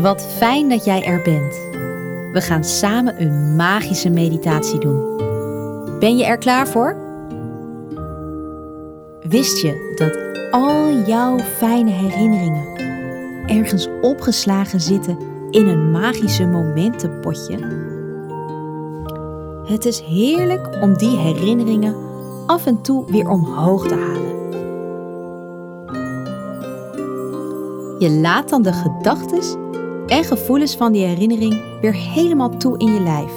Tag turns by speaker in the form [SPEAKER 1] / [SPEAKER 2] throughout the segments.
[SPEAKER 1] Wat fijn dat jij er bent. We gaan samen een magische meditatie doen. Ben je er klaar voor? Wist je dat al jouw fijne herinneringen ergens opgeslagen zitten in een magische momentenpotje? Het is heerlijk om die herinneringen af en toe weer omhoog te halen. Je laat dan de gedachten en gevoelens van die herinnering weer helemaal toe in je lijf.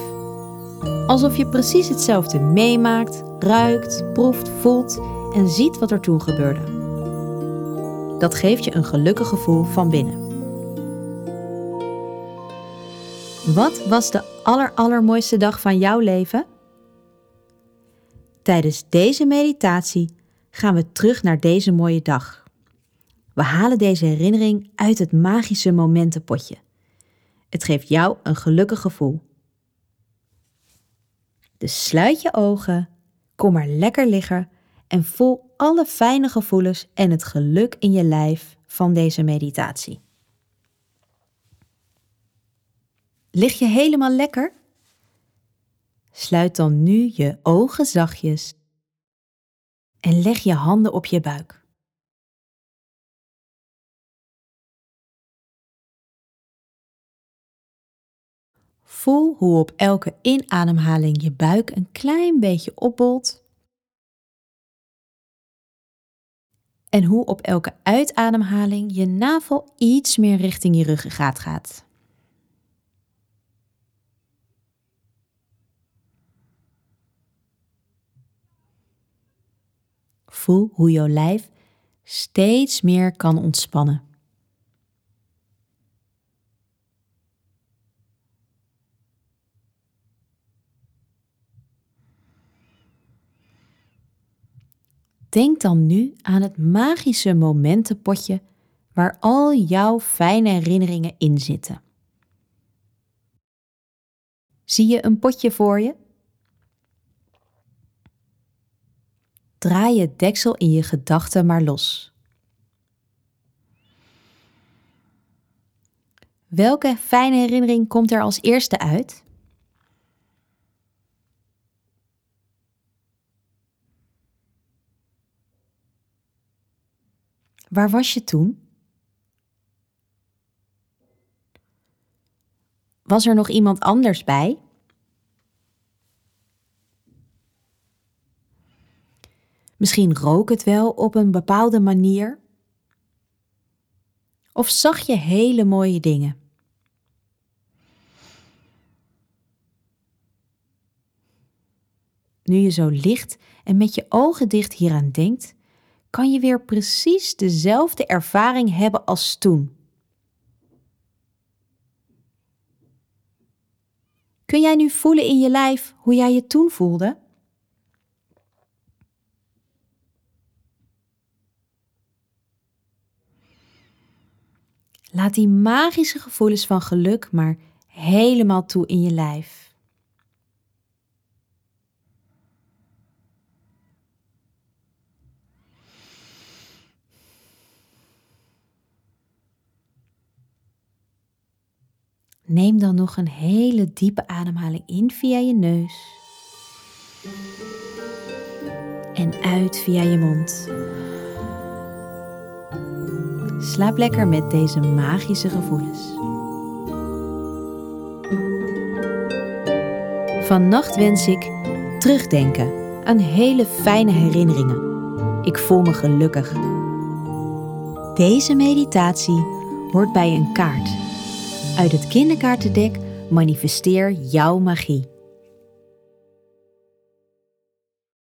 [SPEAKER 1] Alsof je precies hetzelfde meemaakt, ruikt, proeft, voelt en ziet wat er toen gebeurde. Dat geeft je een gelukkig gevoel van binnen. Wat was de allerallermooiste dag van jouw leven? Tijdens deze meditatie gaan we terug naar deze mooie dag. We halen deze herinnering uit het magische momentenpotje. Het geeft jou een gelukkig gevoel. Dus sluit je ogen, kom maar lekker liggen en voel alle fijne gevoelens en het geluk in je lijf van deze meditatie. Lig je helemaal lekker? Sluit dan nu je ogen zachtjes en leg je handen op je buik. Voel hoe op elke inademhaling je buik een klein beetje opbolt. En hoe op elke uitademhaling je navel iets meer richting je ruggengraat gaat. Voel hoe jouw lijf steeds meer kan ontspannen. Denk dan nu aan het magische momentenpotje waar al jouw fijne herinneringen in zitten. Zie je een potje voor je? Draai het deksel in je gedachten maar los. Welke fijne herinnering komt er als eerste uit? Waar was je toen? Was er nog iemand anders bij? Misschien rook het wel op een bepaalde manier? Of zag je hele mooie dingen? Nu je zo licht en met je ogen dicht hieraan denkt, kan je weer precies dezelfde ervaring hebben als toen. Kun jij nu voelen in je lijf hoe jij je toen voelde? Laat die magische gevoelens van geluk maar helemaal toe in je lijf. Neem dan nog een hele diepe ademhaling in via je neus. En uit via je mond. Slaap lekker met deze magische gevoelens. Vannacht wens ik terugdenken aan hele fijne herinneringen. Ik voel me gelukkig. Deze meditatie hoort bij een kaart uit het kinderkaartendek Manifesteer jouw magie.